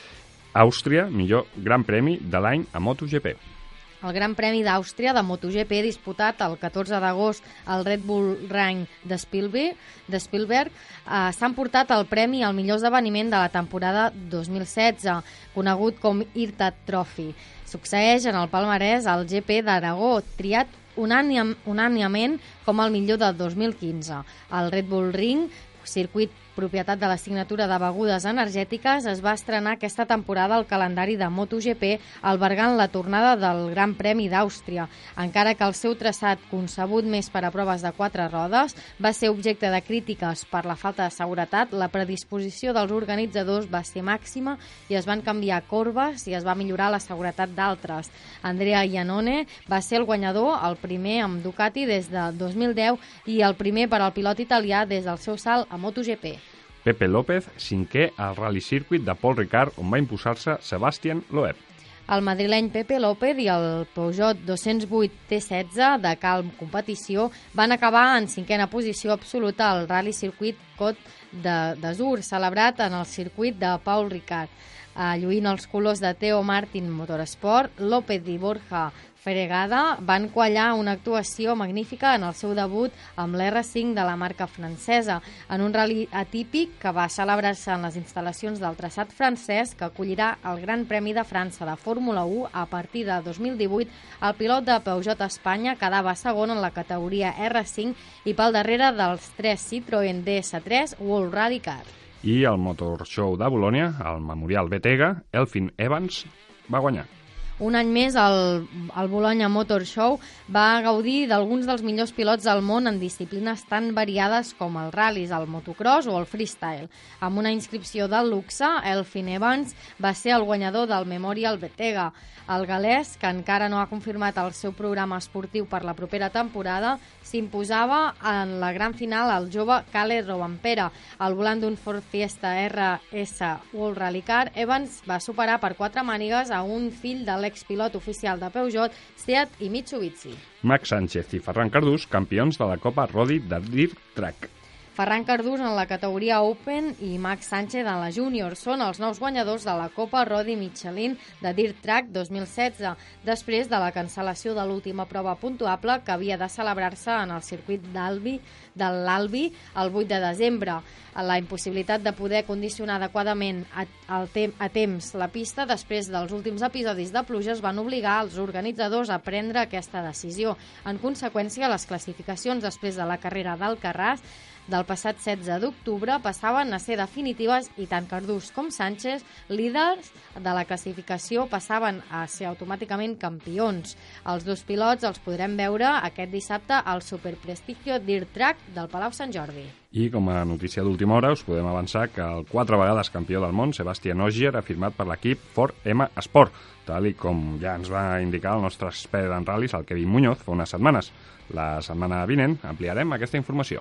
Àustria, millor gran premi de l'any a MotoGP. El Gran Premi d'Àustria de MotoGP disputat el 14 d'agost al Red Bull Ring de Spielberg, de Spielberg eh, s'ha emportat el premi al millor esdeveniment de la temporada 2016, conegut com IRTA Trophy. Succeeix en el palmarès el GP d'Aragó, triat unàniament com el millor de 2015. El Red Bull Ring, circuit propietat de la signatura de begudes energètiques, es va estrenar aquesta temporada al calendari de MotoGP albergant la tornada del Gran Premi d'Àustria. Encara que el seu traçat, concebut més per a proves de quatre rodes, va ser objecte de crítiques per la falta de seguretat, la predisposició dels organitzadors va ser màxima i es van canviar corbes i es va millorar la seguretat d'altres. Andrea Iannone va ser el guanyador, el primer amb Ducati des de 2010 i el primer per al pilot italià des del seu salt a MotoGP. Pepe López, cinquè al Rally Circuit de Paul Ricard, on va imposar-se Sebastián Loeb. El madrileny Pepe López i el Peugeot 208 T16 de calm competició van acabar en cinquena posició absoluta al Rally Circuit Côte de- d'Azur, celebrat en el circuit de Paul Ricard. lluint els colors de Teo Martin Motorsport, López i Borja Feregada van quallar una actuació magnífica en el seu debut amb l'R5 de la marca francesa, en un rally atípic que va celebrar-se en les instal·lacions del traçat francès que acollirà el Gran Premi de França de Fórmula 1 a partir de 2018. El pilot de Peugeot Espanya quedava segon en la categoria R5 i pel darrere dels tres Citroën DS3 World Rally Car. I el Motor Show de Bolònia, el Memorial Betega, Elfin Evans va guanyar. Un any més, el, el Bologna Motor Show va gaudir d'alguns dels millors pilots del món en disciplines tan variades com el ral·lis, el motocross o el freestyle. Amb una inscripció del luxe, Elfin Evans va ser el guanyador del Memorial Betega. El galès, que encara no ha confirmat el seu programa esportiu per la propera temporada, s'imposava en la gran final al jove Cale Robampera. Al volant d'un Ford Fiesta RS World Rally Car, Evans va superar per quatre mànigues a un fill de l'expilot oficial de Peugeot, Seat i Mitsubishi. Max Sánchez i Ferran Cardús, campions de la Copa Rodi de Dirt Track. Ferran Cardús en la categoria Open i Max Sánchez en la Júnior són els nous guanyadors de la Copa Rodi Michelin de Dirt Track 2016, després de la cancel·lació de l'última prova puntuable que havia de celebrar-se en el circuit d'Albi de l'Albi el 8 de desembre. La impossibilitat de poder condicionar adequadament a, tem a temps la pista després dels últims episodis de pluges van obligar els organitzadors a prendre aquesta decisió. En conseqüència, les classificacions després de la carrera d'Alcarràs del passat 16 d'octubre passaven a ser definitives i tant Cardús com Sánchez, líders de la classificació, passaven a ser automàticament campions. Els dos pilots els podrem veure aquest dissabte al Superprestigio Dirt Track del Palau Sant Jordi. I com a notícia d'última hora us podem avançar que el quatre vegades campió del món, Sebastián Ogier, ha firmat per l'equip Ford M Sport, tal i com ja ens va indicar el nostre expert en ral·lis, el Kevin Muñoz, fa unes setmanes. La setmana vinent ampliarem aquesta informació.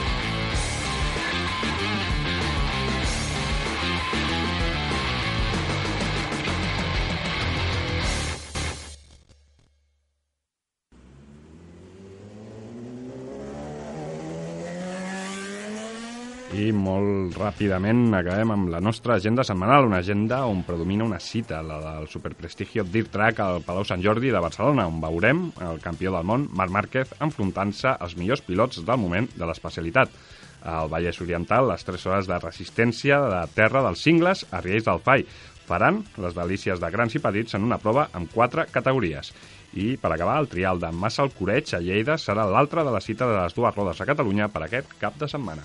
molt ràpidament acabem amb la nostra agenda setmanal, una agenda on predomina una cita, la del superprestigio Dirt Track al Palau Sant Jordi de Barcelona, on veurem el campió del món, Marc Márquez, enfrontant-se als millors pilots del moment de l'especialitat. Al Vallès Oriental, les 3 hores de resistència de terra dels cingles a Riells del Fai. Faran les delícies de grans i petits en una prova amb quatre categories. I, per acabar, el trial de Massa al Coreig a Lleida serà l'altra de la cita de les dues rodes a Catalunya per aquest cap de setmana.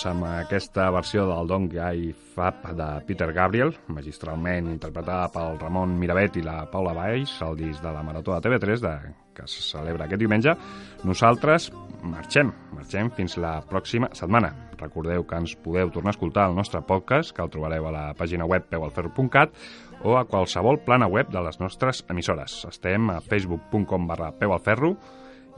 Doncs amb aquesta versió del Don't Guy Fab de Peter Gabriel, magistralment interpretada pel Ramon Miravet i la Paula Baix, el disc de la Marató de TV3, de, que se celebra aquest diumenge, nosaltres marxem, marxem fins la pròxima setmana. Recordeu que ens podeu tornar a escoltar el nostre podcast, que el trobareu a la pàgina web peualferro.cat o a qualsevol plana web de les nostres emissores. Estem a facebook.com barra peualferro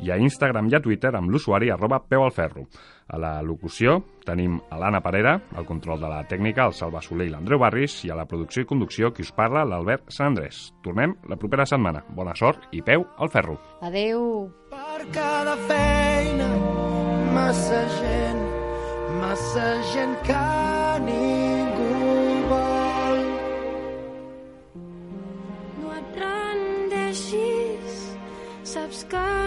i a Instagram i a Twitter amb l'usuari arroba peualferro. A la locució tenim a l'Anna Parera, al control de la tècnica, el Salva Soler i l'Andreu Barris, i a la producció i conducció qui us parla, l'Albert Sant Andrés. Tornem la propera setmana. Bona sort i peu al ferro. Adeu! Per cada feina, massa gent, massa gent que ningú vol. No et rendeixis, saps que